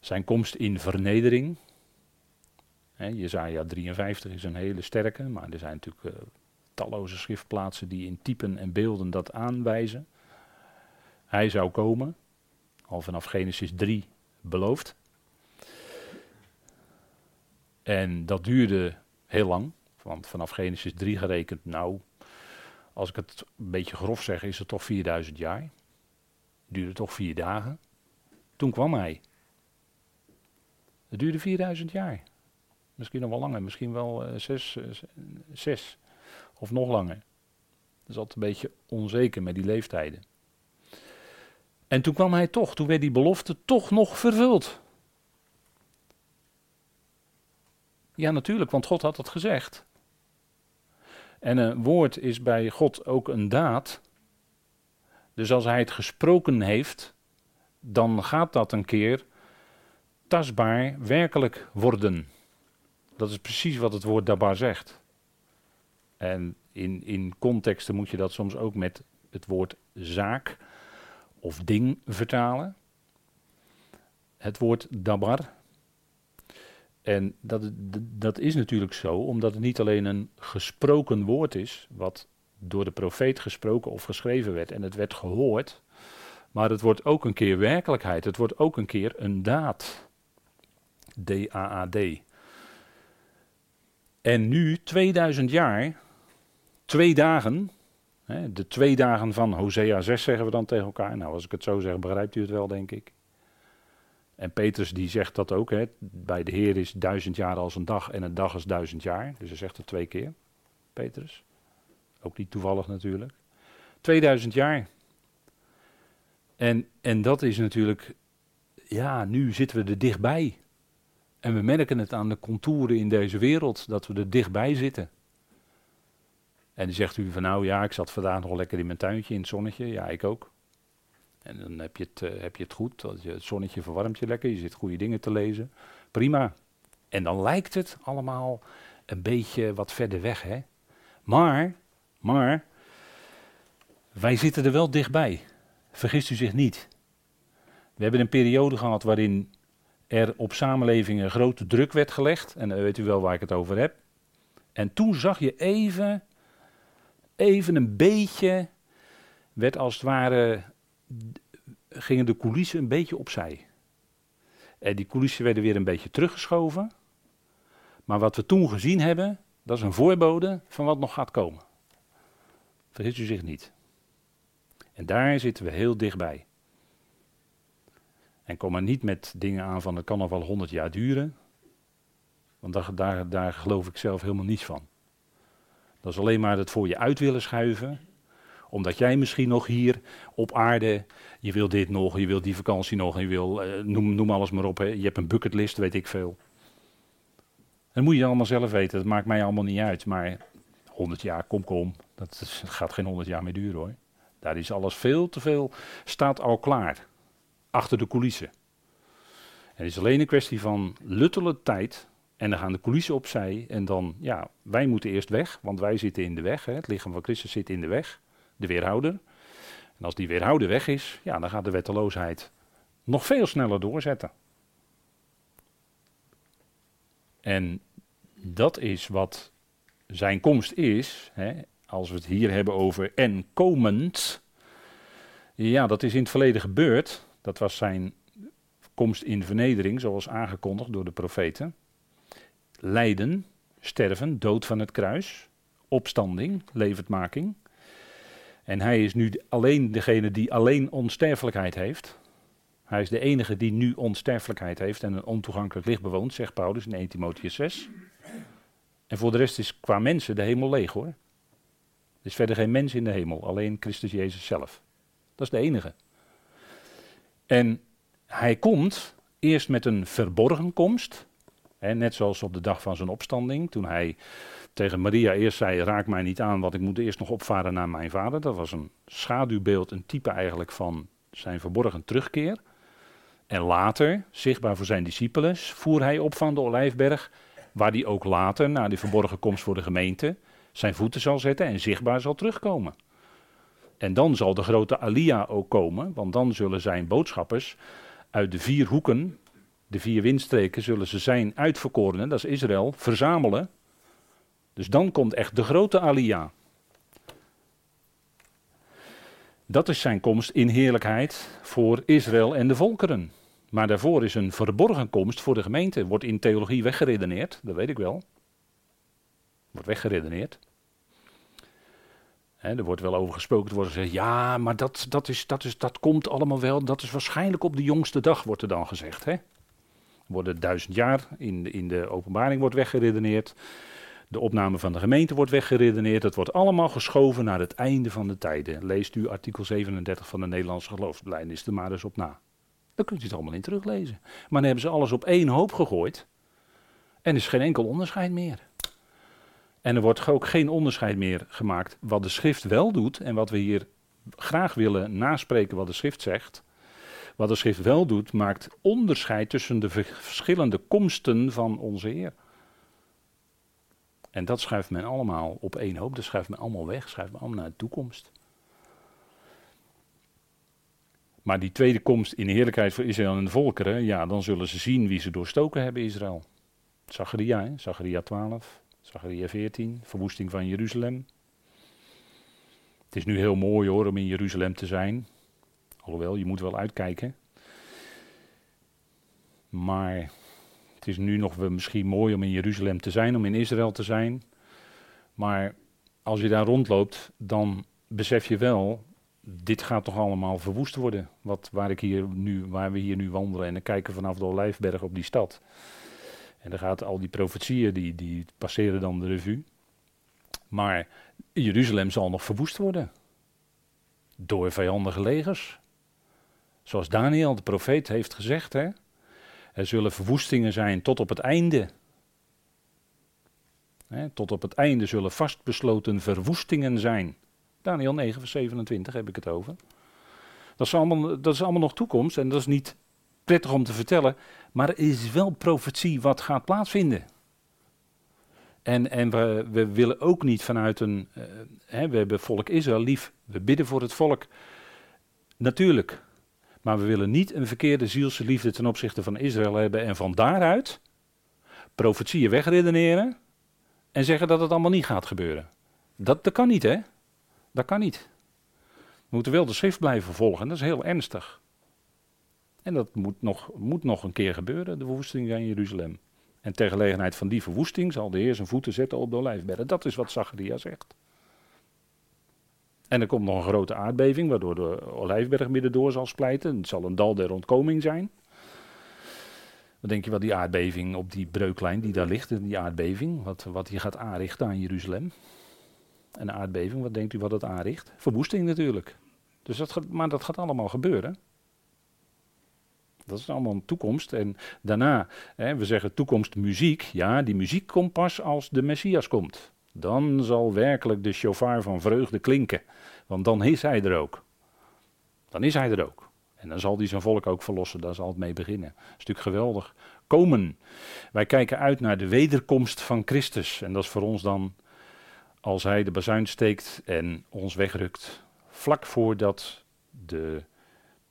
Zijn komst in vernedering. He, Jezaja 53 is een hele sterke, maar er zijn natuurlijk uh, talloze schriftplaatsen die in typen en beelden dat aanwijzen. Hij zou komen, al vanaf Genesis 3 beloofd. En dat duurde heel lang, want vanaf Genesis 3 gerekend, nou, als ik het een beetje grof zeg, is het toch 4000 jaar. Duurde toch vier dagen. Toen kwam hij. Het duurde 4000 jaar. Misschien nog wel langer, misschien wel uh, zes, zes of nog langer. Dat is altijd een beetje onzeker met die leeftijden. En toen kwam hij toch, toen werd die belofte toch nog vervuld. Ja, natuurlijk, want God had het gezegd. En een woord is bij God ook een daad. Dus als hij het gesproken heeft, dan gaat dat een keer tastbaar, werkelijk worden. Dat is precies wat het woord dabar zegt. En in, in contexten moet je dat soms ook met het woord zaak of ding vertalen. Het woord dabar. En dat, dat is natuurlijk zo, omdat het niet alleen een gesproken woord is, wat door de profeet gesproken of geschreven werd en het werd gehoord, maar het wordt ook een keer werkelijkheid. Het wordt ook een keer een daad. D-A-A-D. En nu, 2000 jaar, twee dagen, hè, de twee dagen van Hosea 6 zeggen we dan tegen elkaar. Nou, als ik het zo zeg, begrijpt u het wel, denk ik. En Petrus die zegt dat ook, hè, bij de Heer is duizend jaar als een dag en een dag is duizend jaar. Dus hij zegt het twee keer, Petrus. Ook niet toevallig natuurlijk. 2000 jaar. En, en dat is natuurlijk, ja, nu zitten we er dichtbij. En we merken het aan de contouren in deze wereld, dat we er dichtbij zitten. En dan zegt u van nou ja, ik zat vandaag nog lekker in mijn tuintje in het zonnetje. Ja, ik ook. En dan heb je het, uh, heb je het goed, het zonnetje verwarmt je lekker, je zit goede dingen te lezen. Prima. En dan lijkt het allemaal een beetje wat verder weg, hè. Maar, maar, wij zitten er wel dichtbij. Vergist u zich niet. We hebben een periode gehad waarin er op samenlevingen grote druk werd gelegd. En dan weet u wel waar ik het over heb. En toen zag je even, even een beetje, werd als het ware, gingen de coulissen een beetje opzij. En die coulissen werden weer een beetje teruggeschoven. Maar wat we toen gezien hebben, dat is een voorbode van wat nog gaat komen. Vergis u zich niet. En daar zitten we heel dichtbij. En kom maar niet met dingen aan van het kan nog wel honderd jaar duren. Want daar, daar, daar geloof ik zelf helemaal niets van. Dat is alleen maar het voor je uit willen schuiven. Omdat jij misschien nog hier op aarde, je wil dit nog, je wil die vakantie nog, je wil, uh, noem, noem alles maar op. Hè. Je hebt een bucketlist, weet ik veel. Dat moet je allemaal zelf weten, dat maakt mij allemaal niet uit. Maar 100 jaar, kom kom, dat, is, gaat geen 100 jaar meer duren hoor. Daar is alles veel te veel, staat al klaar achter de coulissen. Het is alleen een kwestie van luttele tijd. En dan gaan de coulissen opzij. En dan, ja, wij moeten eerst weg, want wij zitten in de weg. Hè. Het lichaam van Christus zit in de weg, de weerhouder. En als die weerhouder weg is, ja, dan gaat de wetteloosheid nog veel sneller doorzetten. En dat is wat zijn komst is. Hè. Als we het hier hebben over en komend. Ja, dat is in het verleden gebeurd. Dat was zijn komst in vernedering, zoals aangekondigd door de profeten. Lijden, sterven, dood van het kruis, opstanding, levendmaking. En hij is nu alleen degene die alleen onsterfelijkheid heeft. Hij is de enige die nu onsterfelijkheid heeft en een ontoegankelijk licht bewoont, zegt Paulus in 1 Timotheus 6. En voor de rest is qua mensen de hemel leeg hoor. Er is verder geen mens in de hemel, alleen Christus Jezus zelf. Dat is de enige. En hij komt eerst met een verborgen komst. Hè, net zoals op de dag van zijn opstanding. Toen hij tegen Maria eerst zei: Raak mij niet aan, want ik moet eerst nog opvaren naar mijn vader. Dat was een schaduwbeeld, een type eigenlijk van zijn verborgen terugkeer. En later, zichtbaar voor zijn discipelen, voer hij op van de Olijfberg. Waar hij ook later, na die verborgen komst voor de gemeente, zijn voeten zal zetten en zichtbaar zal terugkomen. En dan zal de grote Alia ook komen, want dan zullen zijn boodschappers uit de vier hoeken, de vier windstreken, zullen ze zijn uitverkorenen, dat is Israël, verzamelen. Dus dan komt echt de grote Alia. Dat is zijn komst in heerlijkheid voor Israël en de volkeren. Maar daarvoor is een verborgen komst voor de gemeente. Wordt in theologie weggeredeneerd, dat weet ik wel. Wordt weggeredeneerd er wordt wel over gesproken, er wordt gezegd, ja, maar dat, dat, is, dat, is, dat komt allemaal wel, dat is waarschijnlijk op de jongste dag, wordt er dan gezegd. Hè? worden duizend jaar. In in de openbaring wordt weggeredeneerd. De opname van de gemeente wordt weggeredeneerd. Het wordt allemaal geschoven naar het einde van de tijden. Leest u artikel 37 van de Nederlandse geloofsbelijdenis er maar eens op na. Dan kunt u het allemaal in teruglezen. Maar dan hebben ze alles op één hoop gegooid. En is geen enkel onderscheid meer. En er wordt ook geen onderscheid meer gemaakt wat de schrift wel doet en wat we hier graag willen naspreken wat de schrift zegt. Wat de schrift wel doet, maakt onderscheid tussen de verschillende komsten van onze Heer. En dat schuift men allemaal op één hoop. Dat schuift men allemaal weg, schuift men allemaal naar de toekomst. Maar die tweede komst in de heerlijkheid voor Israël en de volkeren, ja, dan zullen ze zien wie ze doorstoken hebben, Israël. Zacharia? Zacharia 12, Zacharia 14, verwoesting van Jeruzalem. Het is nu heel mooi hoor om in Jeruzalem te zijn. Alhoewel, je moet wel uitkijken. Maar het is nu nog misschien mooi om in Jeruzalem te zijn, om in Israël te zijn. Maar als je daar rondloopt, dan besef je wel, dit gaat toch allemaal verwoest worden. Wat, waar, ik hier nu, waar we hier nu wandelen en dan kijken vanaf de Olijfberg op die stad. En dan gaat al die profetieën, die, die passeren dan de revue. Maar Jeruzalem zal nog verwoest worden. Door vijandige legers. Zoals Daniel, de profeet, heeft gezegd. Hè? Er zullen verwoestingen zijn tot op het einde. Hè, tot op het einde zullen vastbesloten verwoestingen zijn. Daniel 9, vers 27 heb ik het over. Dat allemaal, dat is allemaal nog toekomst en dat is niet prettig om te vertellen. Maar er is wel profetie wat gaat plaatsvinden. En, en we, we willen ook niet vanuit een. Uh, hè, we hebben volk Israël lief. We bidden voor het volk. Natuurlijk. Maar we willen niet een verkeerde zielse liefde ten opzichte van Israël hebben. En van daaruit profetieën wegredeneren. En zeggen dat het allemaal niet gaat gebeuren. Dat, dat kan niet, hè? Dat kan niet. We moeten wel de schrift blijven volgen. Dat is heel ernstig. En dat moet nog, moet nog een keer gebeuren, de verwoesting in Jeruzalem. En ter gelegenheid van die verwoesting zal de Heer zijn voeten zetten op de olijfberg. Dat is wat Zacharia zegt. En er komt nog een grote aardbeving, waardoor de olijfberg midden door zal splijten. Het zal een dal der ontkoming zijn. Wat denk je wat die aardbeving op die breuklijn die daar ligt, die aardbeving, wat, wat die gaat aanrichten aan Jeruzalem? Een aardbeving, wat denkt u wat dat aanricht? Verwoesting natuurlijk. Dus dat maar dat gaat allemaal gebeuren. Dat is allemaal een toekomst. En daarna, hè, we zeggen toekomst muziek. Ja, die muziek komt pas als de Messias komt. Dan zal werkelijk de chauffeur van vreugde klinken. Want dan is hij er ook. Dan is hij er ook. En dan zal hij zijn volk ook verlossen. Daar zal het mee beginnen. Dat is natuurlijk geweldig. Komen. Wij kijken uit naar de wederkomst van Christus. En dat is voor ons dan als hij de bazuin steekt en ons wegrukt. Vlak voordat de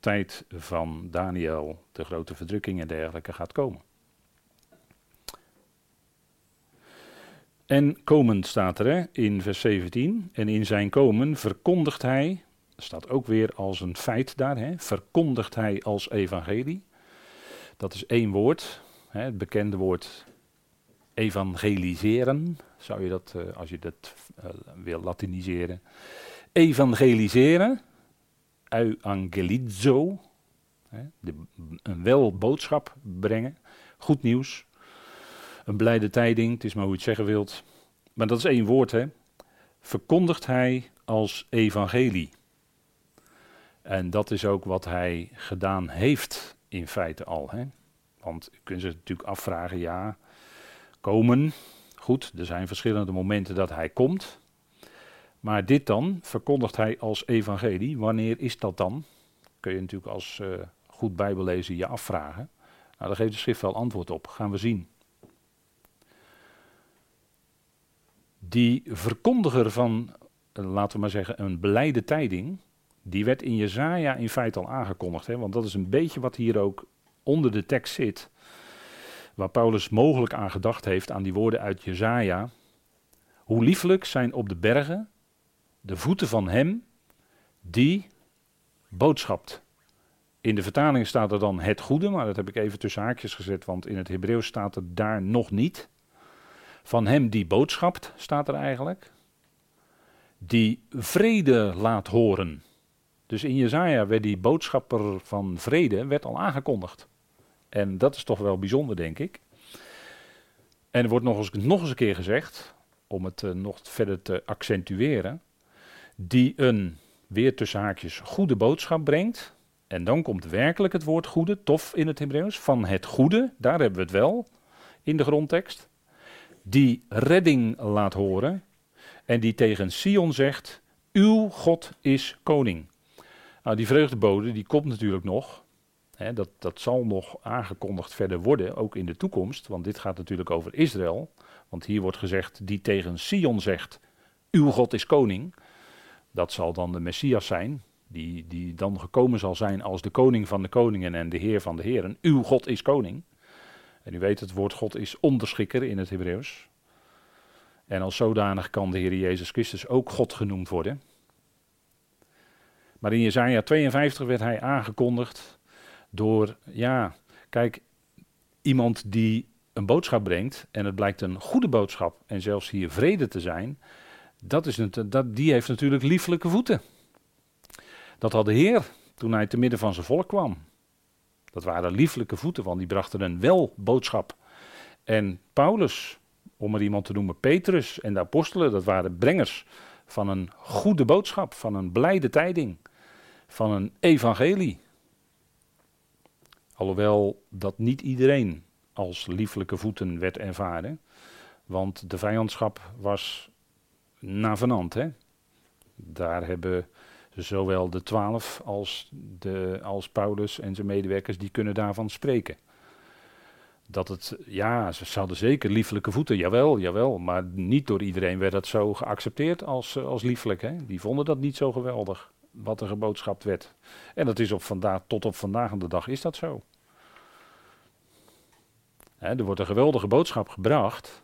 tijd van Daniel, de grote verdrukking en dergelijke, gaat komen. En komen staat er hè, in vers 17. En in zijn komen verkondigt hij, staat ook weer als een feit daar, hè, verkondigt hij als evangelie. Dat is één woord, hè, het bekende woord evangeliseren, zou je dat, uh, als je dat uh, wil latiniseren. Evangeliseren, euangelizo, hè, een wel boodschap brengen, goed nieuws, een blijde tijding, het is maar hoe je het zeggen wilt. Maar dat is één woord, hè. Verkondigt hij als evangelie. En dat is ook wat hij gedaan heeft in feite al. Hè? Want je kunt zich natuurlijk afvragen, ja, komen, goed, er zijn verschillende momenten dat hij komt. Maar dit dan verkondigt hij als evangelie. Wanneer is dat dan? Kun je natuurlijk als uh, goed bijbellezer je afvragen. Nou, daar geeft de schrift wel antwoord op. Gaan we zien. Die verkondiger van, eh, laten we maar zeggen, een blijde tijding, die werd in Jezaja in feite al aangekondigd. Hè? Want dat is een beetje wat hier ook onder de tekst zit. Waar Paulus mogelijk aan gedacht heeft, aan die woorden uit Jezaja. Hoe lieflijk zijn op de bergen de voeten van hem die boodschapt. In de vertaling staat er dan het goede, maar dat heb ik even tussen haakjes gezet, want in het Hebreeuws staat het daar nog niet. Van hem die boodschapt, staat er eigenlijk. Die vrede laat horen. Dus in Jezaja werd die boodschapper van vrede werd al aangekondigd. En dat is toch wel bijzonder, denk ik. En er wordt nog eens, nog eens een keer gezegd, om het uh, nog verder te accentueren, die een, weer tussen haakjes, goede boodschap brengt. En dan komt werkelijk het woord goede, tof in het Hebreeuws, van het goede, daar hebben we het wel in de grondtekst. Die redding laat horen en die tegen Sion zegt, uw God is koning. Nou, die vreugdebode die komt natuurlijk nog. Dat, dat zal nog aangekondigd verder worden, ook in de toekomst. Want dit gaat natuurlijk over Israël. Want hier wordt gezegd, die tegen Sion zegt, uw God is koning. Dat zal dan de Messias zijn, die, die dan gekomen zal zijn als de koning van de koningen en de heer van de heren. Uw God is koning. En u weet, het woord God is onderschikker in het Hebreeuws. En als zodanig kan de Heer Jezus Christus ook God genoemd worden. Maar in Jezaja 52 werd hij aangekondigd door, ja, kijk, iemand die een boodschap brengt en het blijkt een goede boodschap en zelfs hier vrede te zijn, dat is dat, die heeft natuurlijk lieflijke voeten. Dat had de Heer toen hij te midden van zijn volk kwam. Dat waren lieflijke voeten, want die brachten een wel boodschap. En Paulus, om er iemand te noemen, Petrus en de apostelen, dat waren brengers van een goede boodschap, van een blijde tijding, van een evangelie. Alhoewel dat niet iedereen als lieflijke voeten werd ervaren, want de vijandschap was navenant. Hè? Daar hebben zowel de twaalf als, de, als Paulus en zijn medewerkers, die kunnen daarvan spreken. Dat het, ja, ze hadden zeker lieflijke voeten, jawel, jawel, maar niet door iedereen werd dat zo geaccepteerd als, als lieflijk. Hè? Die vonden dat niet zo geweldig, wat er geboodschapt werd. En dat is op vandaag, tot op vandaag de dag is dat zo. Hè, er wordt een geweldige boodschap gebracht,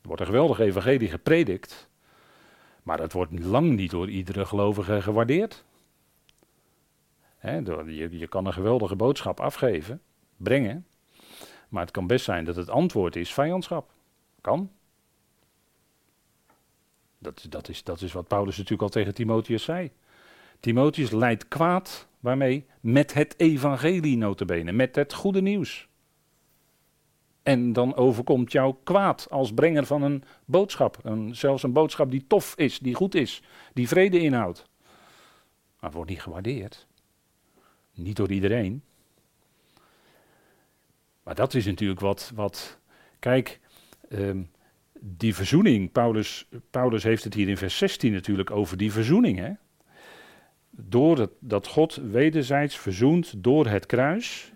er wordt een geweldige evangelie gepredikt, maar dat wordt lang niet door iedere gelovige gewaardeerd. je, je kan een geweldige boodschap afgeven, brengen. Maar het kan best zijn dat het antwoord is vijandschap. Kan. Dat, dat, is, dat is wat Paulus natuurlijk al tegen Timotheus zei. Timotheus leidt kwaad, waarmee? Met het evangelie notabene, met het goede nieuws. En dan overkomt jou kwaad als brenger van een boodschap. Een, zelfs een boodschap die tof is, die goed is, die vrede inhoudt. Maar wordt niet gewaardeerd. Niet door iedereen. Maar dat is natuurlijk wat. wat kijk, um, die verzoening. Paulus, Paulus heeft het hier in vers 16 natuurlijk over die verzoening. Hè? Door het, dat God wederzijds verzoent door het kruis.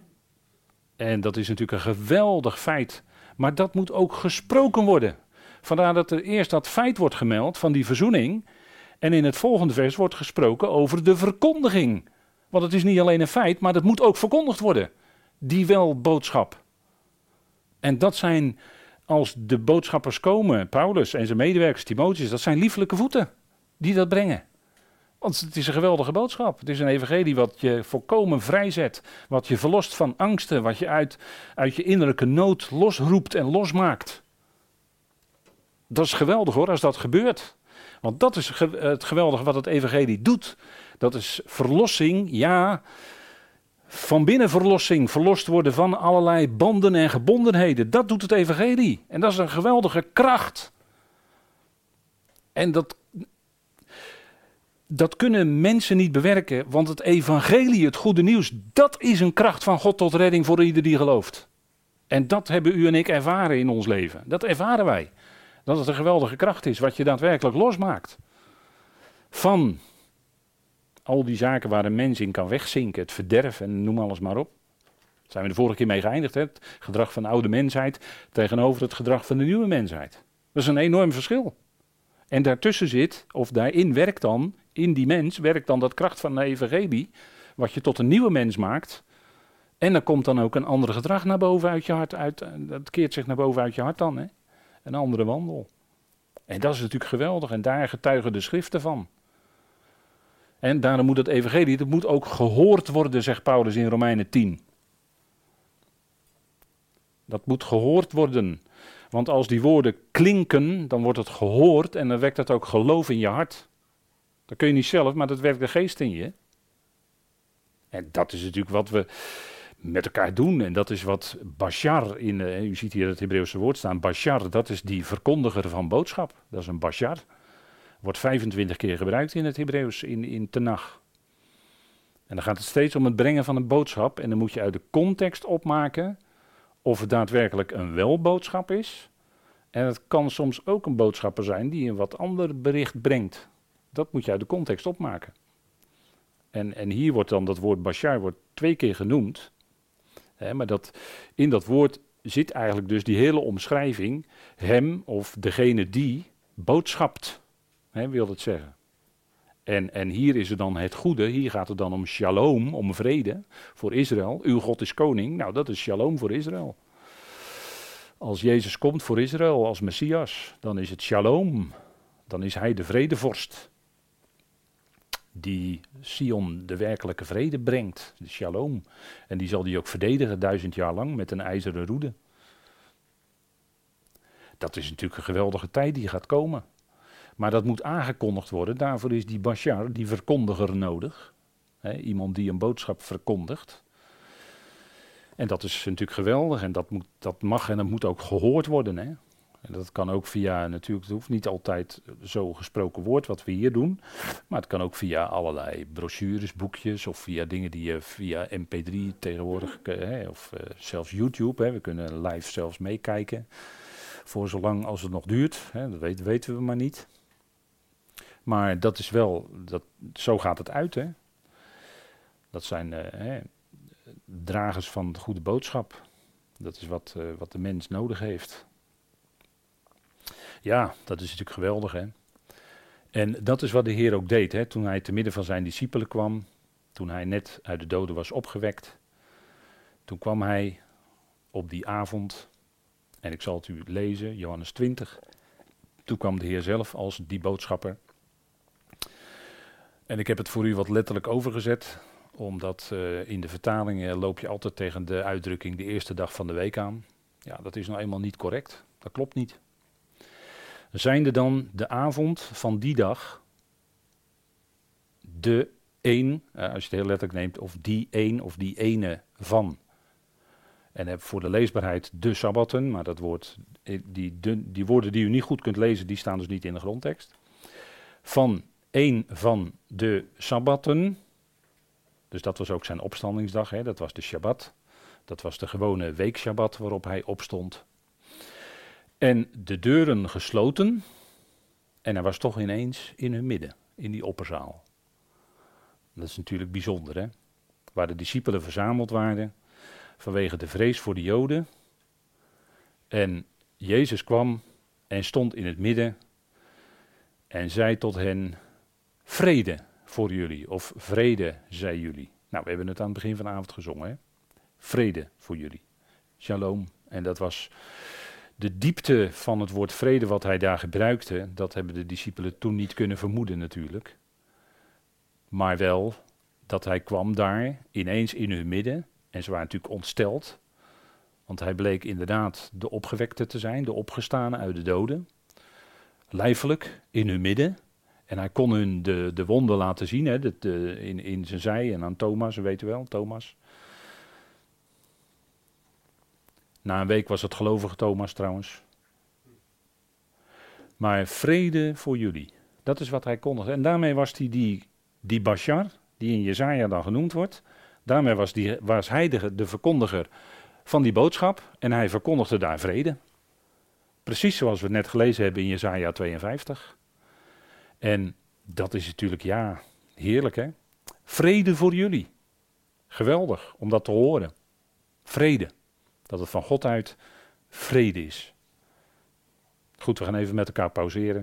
En dat is natuurlijk een geweldig feit. Maar dat moet ook gesproken worden. Vandaar dat er eerst dat feit wordt gemeld van die verzoening. En in het volgende vers wordt gesproken over de verkondiging. Want het is niet alleen een feit, maar het moet ook verkondigd worden. Die wel boodschap. En dat zijn, als de boodschappers komen, Paulus en zijn medewerkers Timotheus, dat zijn lieflijke voeten die dat brengen. Want het is een geweldige boodschap. Het is een evangelie wat je volkomen vrijzet. Wat je verlost van angsten. Wat je uit, uit je innerlijke nood losroept en losmaakt. Dat is geweldig hoor, als dat gebeurt. Want dat is het geweldige wat het evangelie doet. Dat is verlossing, ja. Van binnen verlossing, verlost worden van allerlei banden en gebondenheden. Dat doet het evangelie. En dat is een geweldige kracht. En dat dat kunnen mensen niet bewerken, want het evangelie, het goede nieuws, dat is een kracht van God tot redding voor ieder die gelooft. En dat hebben u en ik ervaren in ons leven. Dat ervaren wij. Dat het een geweldige kracht is, wat je daadwerkelijk losmaakt. Van al die zaken waar een mens in kan wegzinken, het verderf en noem alles maar op. Daar zijn we de vorige keer mee geëindigd, hè? het gedrag van de oude mensheid tegenover het gedrag van de nieuwe mensheid. Dat is een enorm verschil. En daartussen zit, of daarin werkt dan in die mens werkt dan dat kracht van de evangelie, wat je tot een nieuwe mens maakt. En er komt dan ook een ander gedrag naar boven uit je hart. Uit, dat keert zich naar boven uit je hart dan. Hè? Een andere wandel. En dat is natuurlijk geweldig. En daar getuigen de schriften van. En daarom moet het evangelie, het moet ook gehoord worden, zegt Paulus in Romeinen 10. Dat moet gehoord worden. Want als die woorden klinken, dan wordt het gehoord en dan wekt het ook geloof in je hart. Dat kun je niet zelf, maar dat werkt de geest in je. En dat is natuurlijk wat we met elkaar doen. En dat is wat Bashar, in, uh, u ziet hier het Hebreeuwse woord staan, Bashar, dat is die verkondiger van boodschap. Dat is een Bashar. Wordt 25 keer gebruikt in het Hebreeuws, in, in Tenach. En dan gaat het steeds om het brengen van een boodschap. En dan moet je uit de context opmaken of het daadwerkelijk een welboodschap is. En het kan soms ook een boodschapper zijn die een wat ander bericht brengt. Dat moet je uit de context opmaken. En, en hier wordt dan dat woord Bashar wordt twee keer genoemd. Hè, maar dat, in dat woord zit eigenlijk dus die hele omschrijving. Hem of degene die boodschapt, hè, wil het zeggen. En, en hier is er dan het goede, hier gaat het dan om shalom, om vrede voor Israël. Uw God is koning, nou dat is shalom voor Israël. Als Jezus komt voor Israël als Messias, dan is het shalom. Dan is hij de vredevorst. Die Sion de werkelijke vrede brengt, de shalom. En die zal die ook verdedigen duizend jaar lang met een ijzeren roede. Dat is natuurlijk een geweldige tijd die gaat komen. Maar dat moet aangekondigd worden. Daarvoor is die Bashar, die verkondiger, nodig. iemand die een boodschap verkondigt. En dat is natuurlijk geweldig en dat, moet, dat mag en dat moet ook gehoord worden. Hè? En dat kan ook via, natuurlijk, het hoeft niet altijd zo gesproken woord wat we hier doen. Maar het kan ook via allerlei brochures, boekjes of via dingen die je via MP3 tegenwoordig, hè, of uh, zelfs YouTube. Hè, we kunnen live zelfs meekijken. Voor zolang als het nog duurt, hè, dat weten, weten we maar niet. Maar dat is wel, dat, zo gaat het uit. Hè? Dat zijn uh, hè, dragers van de goede boodschap. Dat is wat, wat de mens nodig heeft. Ja, dat is natuurlijk geweldig. Hè? En dat is wat de Heer ook deed. Hè? Toen hij te midden van zijn discipelen kwam. Toen hij net uit de doden was opgewekt. Toen kwam hij op die avond. En ik zal het u lezen, Johannes 20. Toen kwam de Heer zelf als die boodschapper. En ik heb het voor u wat letterlijk overgezet, omdat uh, in de vertalingen loop je altijd tegen de uitdrukking de eerste dag van de week aan. Ja, dat is nou eenmaal niet correct. Dat klopt niet. Zijnde dan de avond van die dag de een, uh, als je het heel letterlijk neemt, of die een of die ene van. En heb voor de leesbaarheid de sabbatten, maar dat woord, eh, die, die woorden die u niet goed kunt lezen, die staan dus niet in de grondtekst. Van een van de sabbatten. Dus dat was ook zijn opstandingsdag, hè, dat was de Shabbat. Dat was de gewone weekshabbat waarop hij opstond. En de deuren gesloten. En hij was toch ineens in hun midden, in die opperzaal. Dat is natuurlijk bijzonder, hè? Waar de discipelen verzameld waren vanwege de vrees voor de Joden. En Jezus kwam en stond in het midden en zei tot hen: Vrede voor jullie, of vrede zij jullie. Nou, we hebben het aan het begin van de avond gezongen. Hè? Vrede voor jullie. Shalom. En dat was de diepte van het woord vrede wat hij daar gebruikte. Dat hebben de discipelen toen niet kunnen vermoeden natuurlijk. Maar wel dat hij kwam daar ineens in hun midden. En ze waren natuurlijk ontsteld. Want hij bleek inderdaad de opgewekte te zijn, de opgestane uit de doden. Lijfelijk in hun midden. En hij kon hun de, de wonden laten zien, hè, in, in zijn zij en aan Thomas, u wel, Thomas. Na een week was het gelovige Thomas trouwens. Maar vrede voor jullie. Dat is wat hij kondigde. En daarmee was hij die, die Bashar, die in Jezaja dan genoemd wordt. Daarmee was, die, was hij de, de verkondiger van die boodschap. En hij verkondigde daar vrede. Precies zoals we net gelezen hebben in Jezaja 52. En dat is natuurlijk, ja, heerlijk hè. Vrede voor jullie. Geweldig om dat te horen. Vrede. Dat het van God uit vrede is. Goed, we gaan even met elkaar pauzeren.